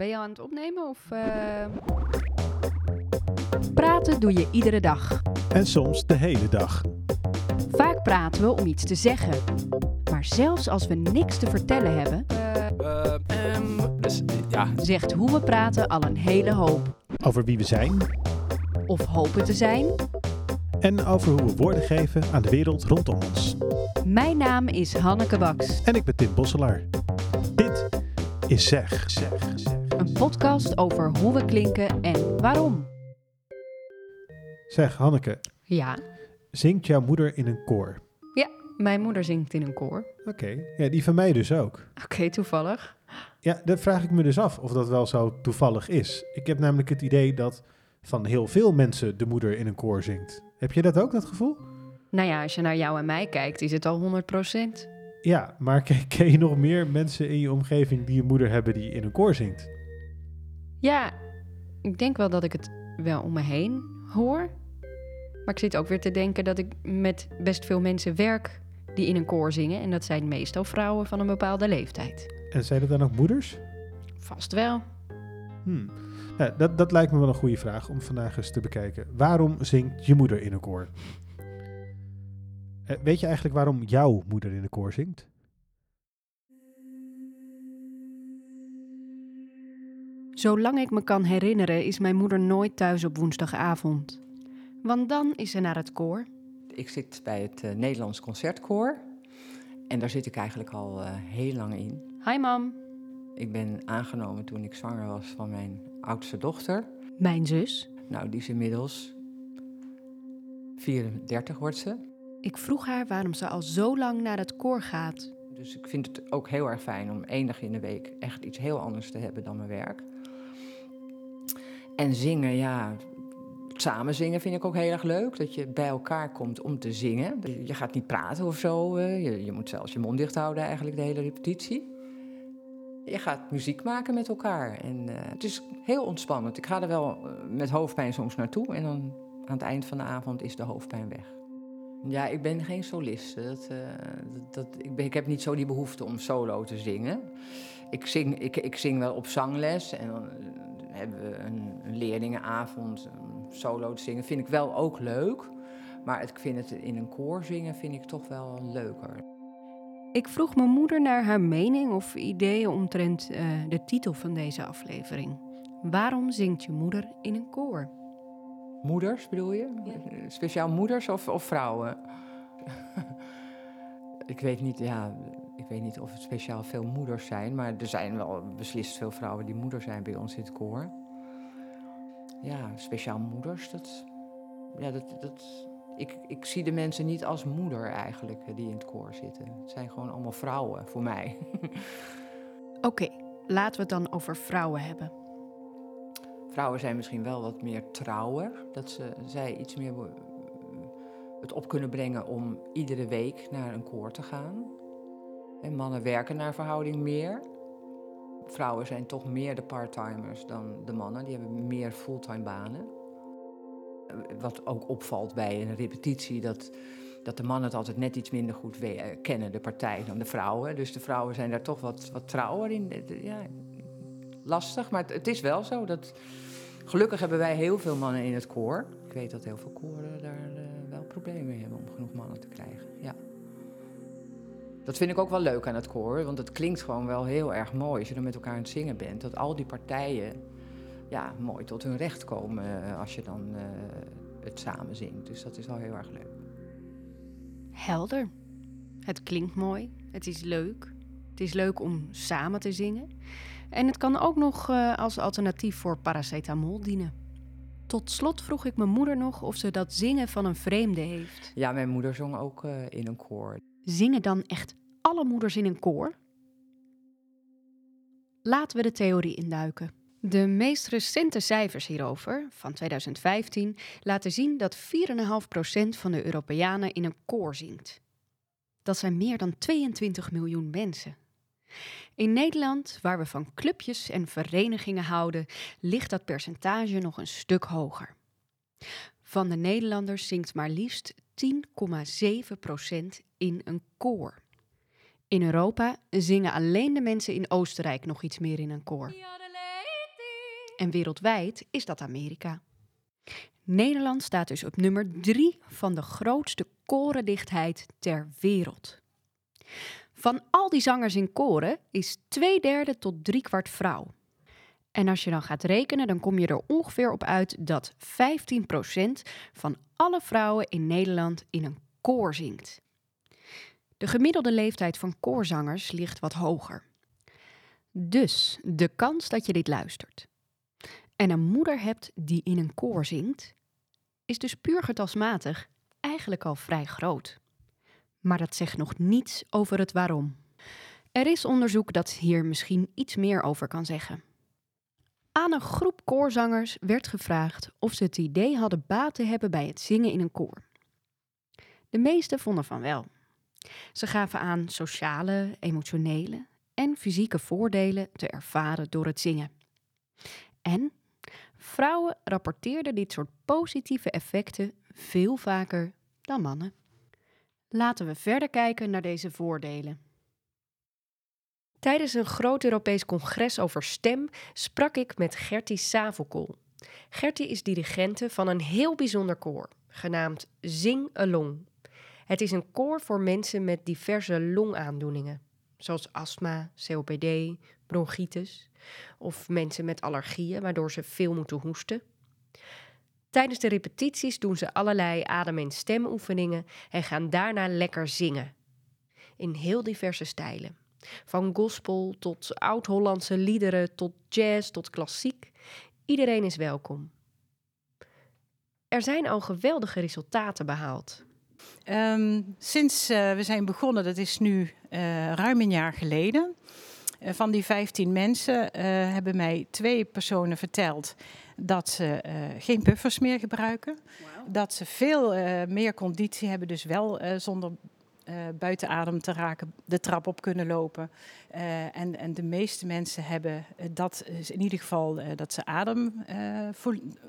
ben je aan het opnemen of... eh? Praten doe je iedere dag. En soms de hele dag. Vaak praten we om iets te zeggen. Maar zelfs als we niks te vertellen hebben, dus ja, zegt hoe we praten al een hele hoop. Over wie we zijn Of hopen te zijn. en over hoe we woorden geven aan de wereld rondom ons. Mijn naam is Hanneke Baks. En ik ben Tim Bosselaar. Dit is Zeg. Zeg. zeg. Een podcast over hoe we klinken en waarom. Zeg, Hanneke, Ja, zingt jouw moeder in een koor? mijn moeder zingt in een koor. Oké, ja, die van mij dus ook. Oké, toevallig. Ja, dat vraag ik me dus af of dat wel zo toevallig is. Ik heb namelijk het idee dat van heel veel mensen de moeder in een koor zingt. Heb je dat ook, dat gevoel? Nou ja, als je naar jou en mij kijkt, is het al 100%. Ja, maar ken je nog meer mensen in je omgeving die een moeder hebben die in een koor zingt? Ja, ik denk wel dat ik het wel om me heen hoor. Maar ik zit ook weer te denken dat ik met best veel mensen werk die in een koor zingen. En dat zijn meestal vrouwen van een bepaalde leeftijd. En zijn dat dan ook moeders? Vast wel. Hmm. Nou, dat, dat lijkt me wel een goede vraag om vandaag eens te bekijken. Waarom zingt je moeder in een koor? Eh, weet je eigenlijk waarom jouw moeder in een koor zingt? Zolang ik me kan herinneren is mijn moeder nooit thuis op woensdagavond. Want dan is ze naar het koor. Ik zit bij het eh, Nederlands Concertkoor. En daar zit ik eigenlijk al eh, heel lang in. Hi mam, Ik ben aangenomen toen ik zwanger was van mijn oudste dochter. mijn zus. Nou, die is inmiddels 34 wordt ze. Ik vroeg haar waarom ze al zo lang naar het koor gaat. Dus ik vind het ook heel erg fijn om één dag in de week echt iets heel anders te hebben dan mijn werk. En zingen, ja, samen zingen vind ik ook heel erg leuk. Dat je bij elkaar komt om te zingen. Je gaat niet praten of zo. eh, Je, je moet zelfs je mond dicht houden eigenlijk de hele repetitie. Je gaat muziek maken met elkaar. En eh, het is heel ontspannend. Ik ga er wel eh, met hoofdpijn soms naartoe. En dan aan het eind van de avond is de hoofdpijn weg. Ja, ik ben geen solist. Dat, ik, ik heb niet zo die behoefte om solo te zingen. Ik zing, ik, ik zing wel op zangles en dan hebben we een, een leerlingenavond om solo te zingen. Vind ik wel ook leuk. Maar ik vind het in een koor zingen vind ik toch wel leuker. Ik vroeg mijn moeder naar haar mening of ideeën omtrent eh, de titel van deze aflevering. Waarom zingt je moeder in een koor? Moeders bedoel je? Speciaal moeders of, of vrouwen? ik weet niet, ja, ik weet niet of het speciaal veel moeders zijn, maar er zijn wel beslist veel vrouwen die moeder zijn bij ons in het koor. Ja, speciaal moeders, dat, ja, dat, dat, ik, ik zie de mensen niet als moeder eigenlijk die in het koor zitten. Het zijn gewoon allemaal vrouwen voor mij. Oké, laten we het dan over vrouwen hebben. Vrouwen zijn misschien wel wat meer trouwer. Dat ze, zij iets meer het op kunnen brengen om iedere week naar een koor te gaan. En mannen werken naar verhouding meer. Vrouwen zijn toch meer de parttimers dan de mannen. Die hebben meer fulltime banen. Wat ook opvalt bij een repetitie, dat, dat de mannen het altijd net iets minder goed eh, kennen, de partij, dan de vrouwen. Dus de vrouwen zijn daar toch wat, wat trouwer in. Ja, lastig, maar het, het is wel zo. Dat, gelukkig hebben wij heel veel mannen in het koor. Ik weet dat heel veel koren daar eh, wel problemen mee hebben om genoeg mannen te krijgen. Ja. Dat vind ik ook wel leuk aan het koor, want het klinkt gewoon wel heel erg mooi als je er met elkaar aan het zingen bent. Dat al die partijen ja, mooi tot hun recht komen eh, als je dan eh, het samen zingt. Dus dat is wel heel erg leuk. Helder. Het klinkt mooi. Het is leuk. Het is leuk om samen te zingen. En het kan ook nog eh, als alternatief voor paracetamol dienen. Tot slot vroeg ik mijn moeder nog of ze dat zingen van een vreemde heeft. Ja, mijn moeder zong ook in een koor. Zingen dan echt alle moeders in een koor? Laten we de theorie induiken. De meest recente cijfers hierover, van 2015, laten zien dat 4,5% van de Europeanen in een koor zingt. Dat zijn meer dan 22 miljoen mensen. In Nederland, waar we van clubjes en verenigingen houden, ligt dat percentage nog een stuk hoger. Van de Nederlanders zingt maar liefst 10,7% in een koor. In Europa zingen alleen de mensen in Oostenrijk nog iets meer in een koor. En wereldwijd is dat Amerika. Nederland staat dus op nummer 3 van de grootste korendichtheid ter wereld. Van al die zangers in koren is twee derde tot driekwart vrouw. En als je dan gaat rekenen, dan kom je er ongeveer op uit dat 15% van alle vrouwen in Nederland in een koor zingt. De gemiddelde leeftijd van koorzangers ligt wat hoger. Dus de kans dat je dit luistert en een moeder hebt die in een koor zingt, is dus puur getalsmatig eigenlijk al vrij groot. Maar dat zegt nog niets over het waarom. Er is onderzoek dat hier misschien iets meer over kan zeggen. Aan een groep koorzangers werd gevraagd of ze het idee hadden baat te hebben bij het zingen in een koor. De meesten vonden van wel. Ze gaven aan sociale, emotionele en fysieke voordelen te ervaren door het zingen. En vrouwen rapporteerden dit soort positieve effecten veel vaker dan mannen. Laten we verder kijken naar deze voordelen. Tijdens een groot Europees congres over stem sprak ik met Gertie Savelkool. Gertie is dirigente van een heel bijzonder koor, genaamd Zing Along. Het is een koor voor mensen met diverse longaandoeningen, zoals astma, COPD, bronchitis of mensen met allergieën waardoor ze veel moeten hoesten. Tijdens de repetities doen ze allerlei adem- en stemoefeningen en gaan daarna lekker zingen. In heel diverse stijlen. Van gospel tot oud-Hollandse liederen, tot jazz, tot klassiek. Iedereen is welkom. Er zijn al geweldige resultaten behaald. Ehm, sinds uh, we zijn begonnen, dat is nu uh, ruim een jaar geleden. Uh, van die 15 mensen hebben mij twee personen verteld dat ze geen buffers meer gebruiken. Wow. Dat ze veel meer conditie hebben, dus wel zonder buiten adem te raken, de trap op kunnen lopen. Uh, en, en de meeste mensen hebben uh, dat in ieder geval dat, ze adem,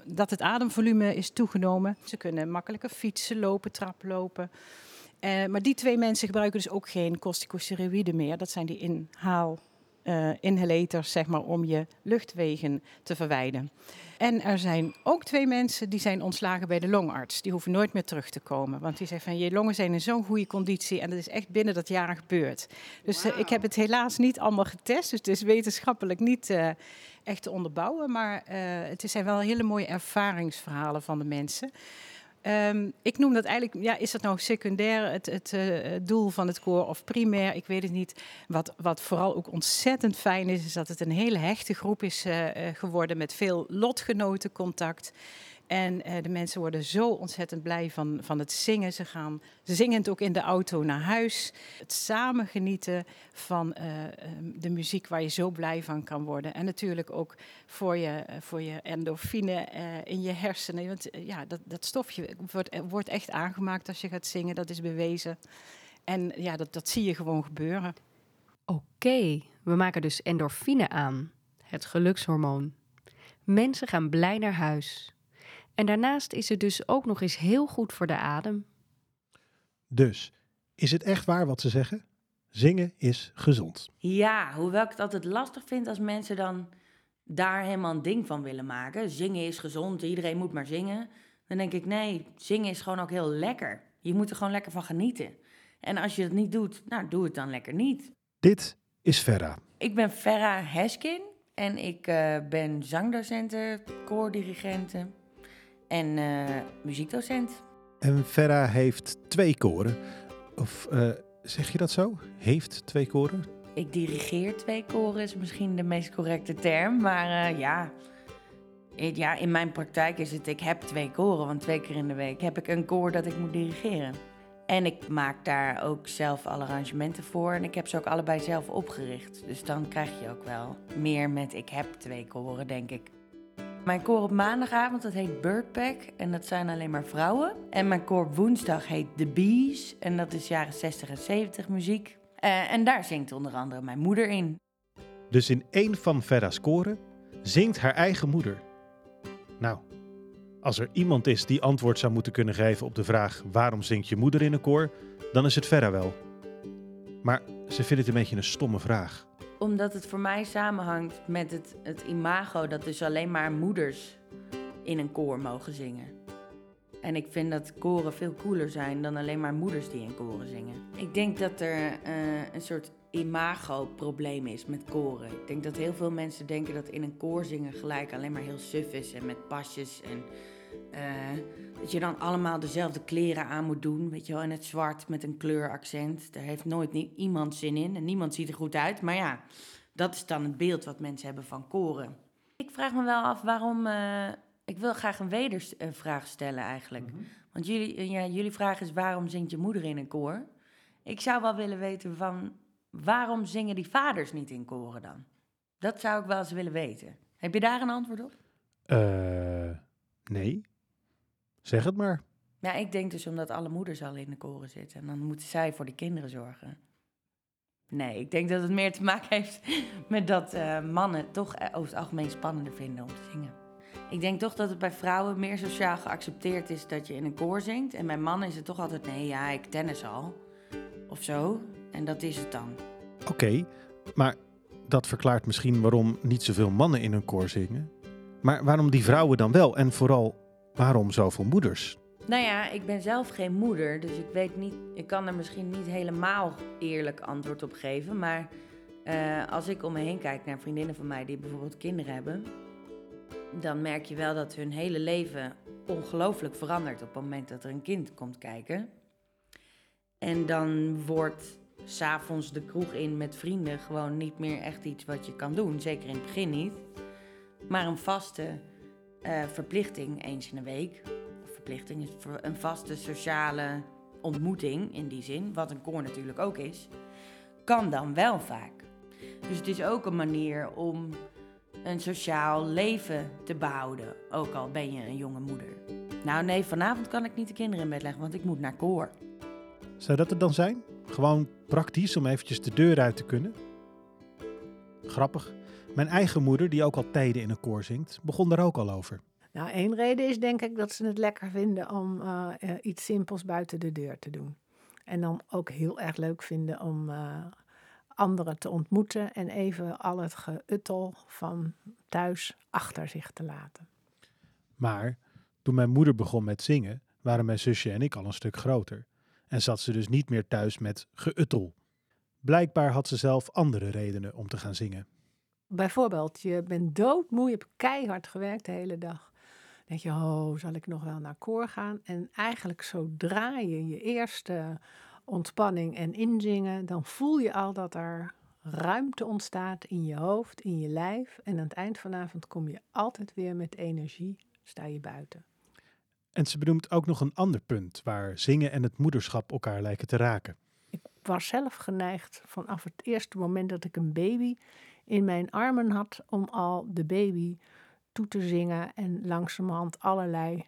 dat het ademvolume is toegenomen. Ze kunnen makkelijker fietsen, lopen, traplopen. maar die twee mensen gebruiken dus ook geen corticosteroïden meer. Dat zijn die inhaal uh, inhalators, zeg maar, om je luchtwegen te verwijden. En er zijn ook twee mensen die zijn ontslagen bij de longarts. Die hoeven nooit meer terug te komen. Want die zegt van je longen zijn in zo'n goede conditie en dat is echt binnen dat jaar gebeurd. Dus wow. uh, ik heb het helaas niet allemaal getest. Dus het is wetenschappelijk niet uh, echt te onderbouwen. Maar het zijn wel hele mooie ervaringsverhalen van de mensen. Um, ik noem dat eigenlijk, ja, is dat nou secundair het, uh, het, doel van het koor of primair? Ik weet het niet. Wat, wat vooral ook ontzettend fijn is, is dat het een hele hechte groep is uh, geworden met veel lotgenotencontact. En uh, de mensen worden zo ontzettend blij van, van het zingen. Ze gaan zingend ook in de auto naar huis. Het samen genieten van uh, de muziek waar je zo blij van kan worden. En natuurlijk ook voor je, voor je endorfine in je hersenen. Want ja, dat, dat stofje wordt, wordt echt aangemaakt als je gaat zingen. Dat is bewezen. En ja, dat, dat zie je gewoon gebeuren. Oké, we maken dus endorfine aan. Het gelukshormoon. Mensen gaan blij naar huis. En daarnaast is het dus ook nog eens heel goed voor de adem. Dus, is het echt waar wat ze zeggen? Zingen is gezond. Ja, hoewel ik het altijd lastig vind als mensen dan daar helemaal een ding van willen maken. Zingen is gezond, iedereen moet maar zingen. Dan denk ik, nee, zingen is gewoon ook heel lekker. Je moet er gewoon lekker van genieten. En als je het niet doet, nou, doe het dan lekker niet. Dit is Ferra. Ik ben Ferra Heskin en ik uh, ben zangdocenten, koordirigenten en uh, muziekdocent. En Ferra heeft twee koren. Of uh, zeg je dat zo? Heeft twee koren? Ik dirigeer twee koren, is misschien de meest correcte term. Maar uh, ja, ja, in mijn praktijk is het, ik heb twee koren. Want twee keer in de week heb ik een koor dat ik moet dirigeren. En ik maak daar ook zelf alle arrangementen voor. En ik heb ze ook allebei zelf opgericht. Dus dan krijg je ook wel meer met ik heb twee koren, denk ik. Mijn koor op maandagavond, dat heet Birdpack en dat zijn alleen maar vrouwen. En mijn koor op woensdag heet The Bees en dat is jaren 60 en 70 muziek. Uh, en daar zingt onder andere mijn moeder in. Dus in één van Verra's koren zingt haar eigen moeder. Nou, als er iemand is die antwoord zou moeten kunnen geven op de vraag waarom zingt je moeder in een koor, dan is het Verra wel. Maar ze vindt het een beetje een stomme vraag. Omdat het voor mij samenhangt met het, het imago dat dus alleen maar moeders in een koor mogen zingen. En ik vind dat koren veel cooler zijn dan alleen maar moeders die in koren zingen. Ik denk dat er eh, een soort imago-probleem is met koren. Ik denk dat heel veel mensen denken dat in een koor zingen gelijk alleen maar heel suf is en met pasjes en eh, dat je dan allemaal dezelfde kleren aan moet doen, weet je wel, in het zwart met een kleuraccent. Daar heeft nooit iemand zin in en niemand ziet er goed uit. Maar ja, dat is dan het beeld wat mensen hebben van koren. Ik vraag me wel af waarom. Uh, ik wil graag een wedervraag stellen eigenlijk. Mhm. Want jullie, ja, jullie vraag is waarom zingt je moeder in een koor? Ik zou wel willen weten van waarom zingen die vaders niet in koren dan? Dat zou ik wel eens willen weten. Heb je daar een antwoord op? Uh, nee. Zeg het maar. Ja, ik denk dus omdat alle moeders al in de koren zitten. En dan moeten zij voor de kinderen zorgen. Nee, ik denk dat het meer te maken heeft met dat uh, mannen toch eh, over het algemeen spannender vinden om te zingen. Ik denk toch dat het bij vrouwen meer sociaal geaccepteerd is dat je in een koor zingt. En bij mannen is het toch altijd, nee, ja, ik tennis al. Of zo. En dat is het dan. Oké, maar dat verklaart misschien waarom niet zoveel mannen in een koor zingen. Maar waarom die vrouwen dan wel? En vooral, waarom zoveel moeders? Nou ja, ik ben zelf geen moeder, dus ik weet niet, ik kan er misschien niet helemaal eerlijk antwoord op geven. Maar uh, als ik om me heen kijk naar vriendinnen van mij die bijvoorbeeld kinderen hebben, dan merk je wel dat hun hele leven ongelooflijk verandert op het moment dat er een kind komt kijken. En dan wordt s'avonds de kroeg in met vrienden gewoon niet meer echt iets wat je kan doen. Zeker in het begin niet. Maar een vaste uh, verplichting eens in de week. Verplichting is een vaste sociale ontmoeting in die zin, wat een koor natuurlijk ook is, kan dan wel vaak. Dus het is ook een manier om een sociaal leven te behouden, ook al ben je een jonge moeder. Nou nee, vanavond kan ik niet de kinderen in bed leggen, want ik moet naar koor. Zou dat het dan zijn? Gewoon praktisch om eventjes de deur uit te kunnen? Grappig. Mijn eigen moeder, die ook al tijden in een koor zingt, begon daar ook al over. Nou, één reden is denk ik dat ze het lekker vinden om uh, iets simpels buiten de deur te doen. En dan ook heel erg leuk vinden om uh, anderen te ontmoeten en even al het geuttel van thuis achter zich te laten. Maar toen mijn moeder begon met zingen, waren mijn zusje en ik al een stuk groter. En zat ze dus niet meer thuis met geuttel. Blijkbaar had ze zelf andere redenen om te gaan zingen. Bijvoorbeeld, je bent doodmoe, je hebt keihard gewerkt de hele dag. Dan denk je, oh, zal ik nog wel naar koor gaan? En eigenlijk zodra je je eerste ontspanning en inzingen, dan voel je al dat er ruimte ontstaat in je hoofd, in je lijf. En aan het eind vanavond kom je altijd weer met energie, sta je buiten. En ze benoemt ook nog een ander punt waar zingen en het moederschap elkaar lijken te raken. Ik was zelf geneigd vanaf het eerste moment dat ik een baby in mijn armen had om al de baby toe te zingen en langzamerhand allerlei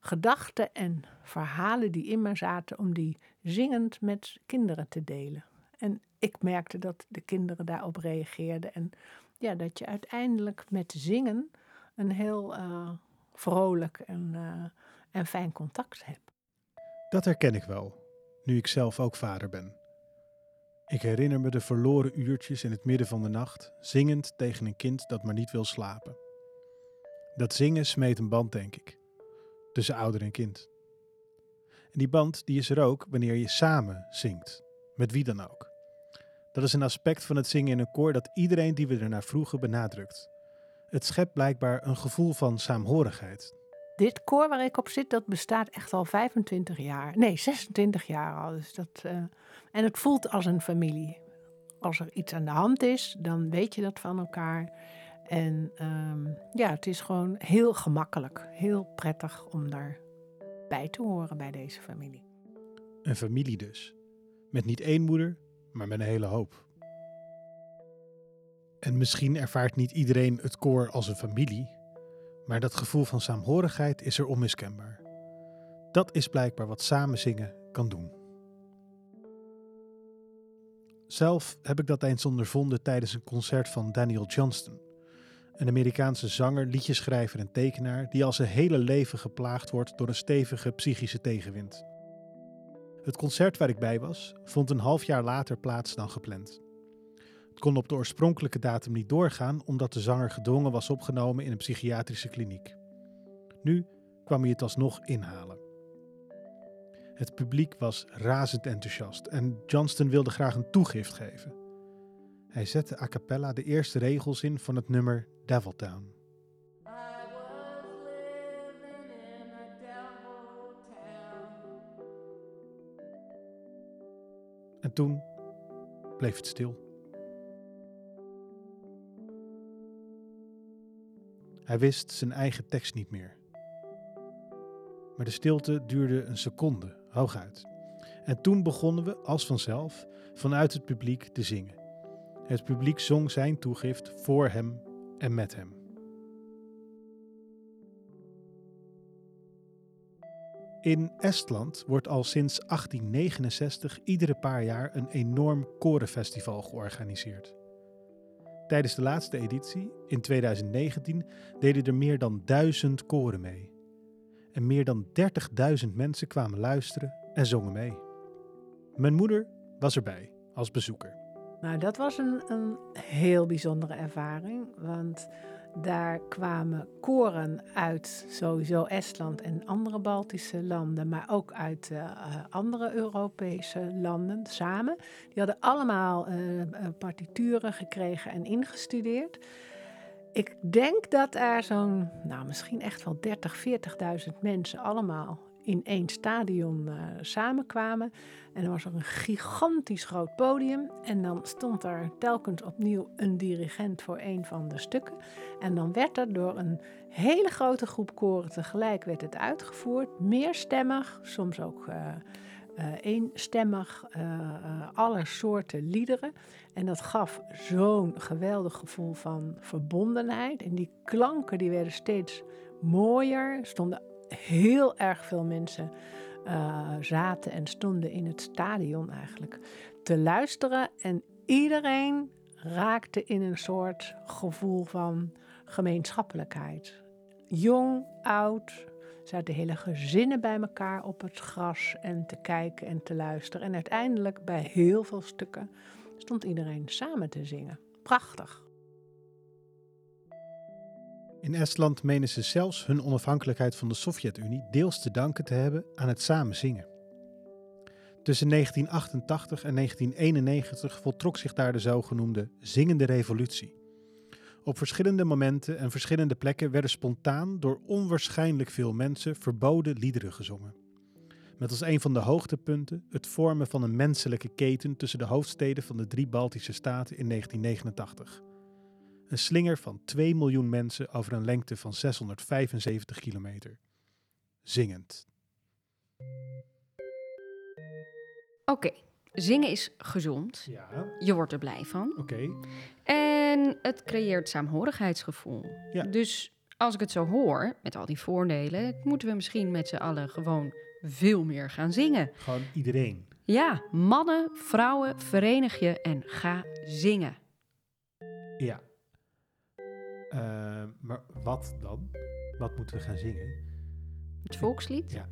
gedachten en verhalen die in me zaten, om die zingend met kinderen te delen. En ik merkte dat de kinderen daarop reageerden en ja, dat je uiteindelijk met zingen een heel uh, vrolijk en, uh, en fijn contact hebt. Dat herken ik wel, nu ik zelf ook vader ben. Ik herinner me de verloren uurtjes in het midden van de nacht, zingend tegen een kind dat maar niet wil slapen. Dat zingen smeet een band, denk ik, tussen ouder en kind. En die band die is er ook wanneer je samen zingt, met wie dan ook. Dat is een aspect van het zingen in een koor dat iedereen die we ernaar vroegen benadrukt. Het schept blijkbaar een gevoel van saamhorigheid. Dit koor waar ik op zit, dat bestaat echt al 25 jaar. Nee, 26 jaar al. Dus dat, uh, en het voelt als een familie. Als er iets aan de hand is, dan weet je dat van elkaar. En um, ja, het is gewoon heel gemakkelijk, heel prettig om daarbij te horen bij deze familie. Een familie dus. Met niet één moeder, maar met een hele hoop. En misschien ervaart niet iedereen het koor als een familie, maar dat gevoel van saamhorigheid is er onmiskenbaar. Dat is blijkbaar wat samen zingen kan doen. Zelf heb ik dat eens ondervonden tijdens een concert van Daniel Johnston, een Amerikaanse zanger, liedjeschrijver en tekenaar die al zijn hele leven geplaagd wordt door een stevige psychische tegenwind. Het concert waar ik bij was vond een half jaar later plaats dan gepland. Kon op de oorspronkelijke datum niet doorgaan omdat de zanger gedwongen was opgenomen in een psychiatrische kliniek. Nu kwam hij het alsnog inhalen. Het publiek was razend enthousiast en Johnston wilde graag een toegift geven. Hij zette a cappella de eerste regels in van het nummer Devil Town. En toen bleef het stil. Hij wist zijn eigen tekst niet meer. Maar de stilte duurde een seconde, hooguit. En toen begonnen we, als vanzelf, vanuit het publiek te zingen. Het publiek zong zijn toegift voor hem en met hem. In Estland wordt al sinds 1869 iedere paar jaar een enorm korenfestival georganiseerd. Tijdens de laatste editie, in 2019, deden er meer dan duizend koren mee. En meer dan 30.000 mensen kwamen luisteren en zongen mee. Mijn moeder was erbij als bezoeker. Nou, dat was een, een heel bijzondere ervaring. Want daar kwamen koren uit sowieso Estland en andere Baltische landen, maar ook uit uh, andere Europese landen samen. Die hadden allemaal uh, partituren gekregen en ingestudeerd. Ik denk dat er zo'n, nou misschien echt wel 30, 40.000 mensen allemaal in één stadion uh, samenkwamen. En er was er een gigantisch groot podium. En dan stond er telkens opnieuw een dirigent voor een van de stukken. En dan werd er door een hele grote groep koren tegelijk werd het uitgevoerd. Meerstemmig, soms ook uh, uh, eenstemmig, alle soorten liederen. En dat gaf zo'n geweldig gevoel van verbondenheid. En die klanken die werden steeds mooier. Er stonden heel erg veel mensen uh, zaten en stonden in het stadion eigenlijk te luisteren. En iedereen raakte in een soort gevoel van gemeenschappelijkheid. Jong, oud, zaten hele gezinnen bij elkaar op het gras en te kijken en te luisteren. En uiteindelijk bij heel veel stukken stond iedereen samen te zingen. Prachtig. In Estland menen ze zelfs hun onafhankelijkheid van de Sovjet-Unie deels te danken te hebben aan het samen zingen. Tussen 1988 en 1991 voltrok zich daar de zogenoemde Zingende Revolutie. Op verschillende momenten en verschillende plekken werden spontaan door onwaarschijnlijk veel mensen verboden liederen gezongen. Met als een van de hoogtepunten het vormen van een menselijke keten tussen de hoofdsteden van de drie Baltische staten in 1989. Een slinger van 2 miljoen mensen over een lengte van 675 kilometer. Zingend. Oké, zingen is gezond. Ja. Je wordt er blij van. Oké. En het creëert saamhorigheidsgevoel. Ja. Dus als ik het zo hoor, met al die voordelen, moeten we misschien met z'n allen gewoon veel meer gaan zingen. Gewoon iedereen. Ja, mannen, vrouwen, verenig je en ga zingen. Ja. Uh, maar wat dan? Wat moeten we gaan zingen? Het volkslied? Ja.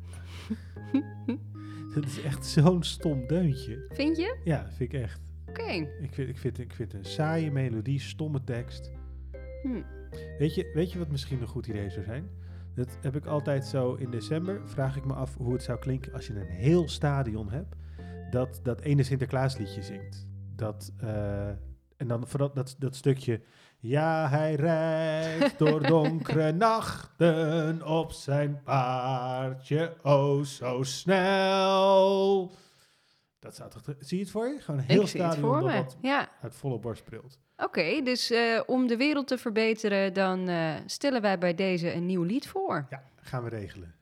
Dat is echt zo'n stom deuntje. Vind je? Ja, vind ik echt. Oké. Ik, vind, ik, vind, ik vind een saaie melodie, stomme tekst. Hm. Weet, je, weet je wat misschien een goed idee zou zijn? Dat heb ik altijd zo in december. Vraag ik me af hoe het zou klinken als je een heel stadion hebt. Dat dat ene Sinterklaasliedje zingt. Dat, uh, en dan vooral dat, dat stukje. Ja, hij rijdt door donkere nachten op zijn paardje, oh zo snel. Dat zou toch... Zie je het voor je? Gewoon een heel Ik het stadion voor dat me. dat Ja. uit volle borst spreelt. Oké, dus eh, om de wereld te verbeteren, dan eh, stellen wij bij deze een nieuw lied voor. Ja, gaan we regelen.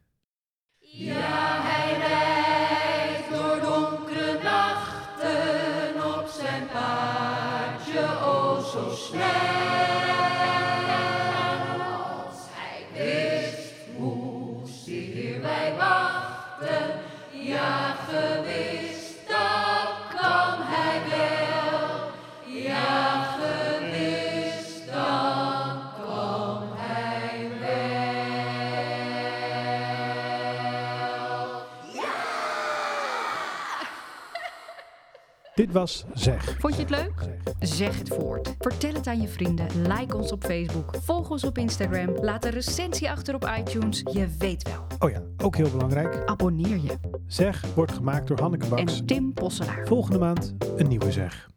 Ja, zo snel. Als hij wist, moest hij hierbij wachten. Ja, gewis, dat kan hij wel. Ja, gewis, dat kan hij wel. Dit was Zeg. Vond je het leuk? Zeg het voort. Vertel het aan je vrienden. Like ons op Facebook. Volg ons op Instagram. Laat een recensie achter op iTunes. Je weet wel. Oh ja, ook heel belangrijk. Abonneer je. Zeg wordt gemaakt door Hanneke Baks. En Tim Posselaar. Volgende maand een nieuwe Zeg.